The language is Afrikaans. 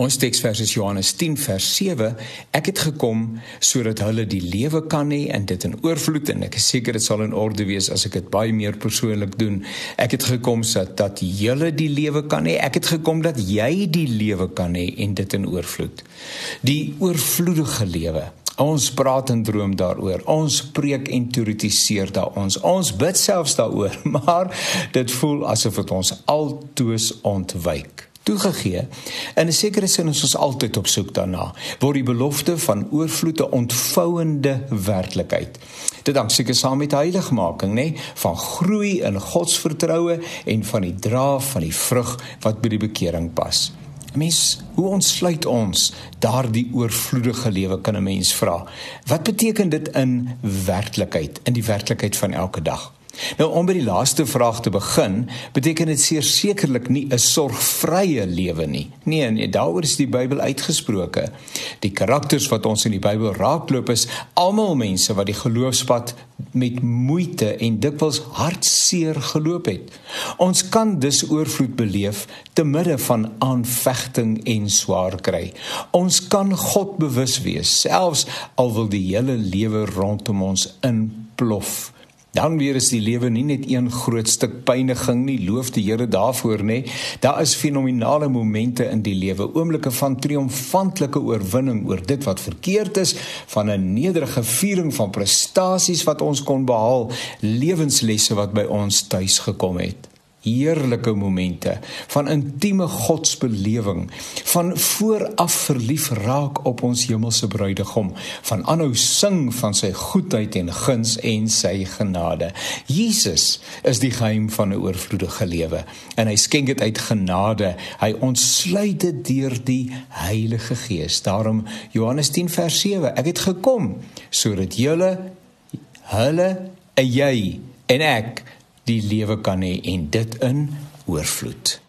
Ons teksvers is Johannes 10 vers 7. Ek het gekom sodat hulle die lewe kan hê en dit in oorvloed en ek is seker dit sal in orde wees as ek dit baie meer persoonlik doen. Ek het gekom sodat dat julle die lewe kan hê. Ek het gekom dat jy die lewe kan hê en dit in oorvloed. Die oorvloedige lewe. Ons praat en droom daaroor. Ons preek en teoretiseer daar ons. Ons bid selfs daaroor, maar dit voel asof dit ons altoos ontwyk toegegee. In 'n sekere sin is ons altyd op soek daarna, waar die belofte van oorvloede ontvouende werklikheid. Dit hang seker saam met heiligmaking, nê, van groei in godsvertroue en van die dra van die vrug wat by die bekering pas. Mens, hoe ontsluit ons daardie oorvloedige lewe kan 'n mens vra? Wat beteken dit in werklikheid, in die werklikheid van elke dag? Nou om by die laaste vraag te begin, beteken dit seker sekerlik nie 'n sorgvrye lewe nie. Nee, nee, daaroor is die Bybel uitgesproke. Die karakters wat ons in die Bybel raakloop is almal mense wat die geloofspad met moeite en dikwels hartseer geloop het. Ons kan dus oorvloed beleef te midde van aanvegting en swaar kry. Ons kan God bewus wees selfs al wil die hele lewe rondom ons inplof. Dan weer is die lewe nie net een groot stuk pyniging nie, loof die Here daarvoor nê. Daar is fenominale momente in die lewe, oomblikke van triomfantelike oorwinning oor dit wat verkeerd is, van 'n nederige viering van prestasies wat ons kon behaal, lewenslesse wat by ons tuis gekom het heerlike momente van intieme godsbelewing van vooraf verlief raak op ons hemelse bruidegom van aanhou sing van sy goedheid en guns en sy genade. Jesus is die geheim van 'n oorvloedige lewe en hy skenk dit uit genade. Hy ontsluit dit deur die Heilige Gees. Daarom Johannes 10 vers 7 ek het gekom sodat julle hulle en jy en ek die lewe kan hê en dit in oorvloed.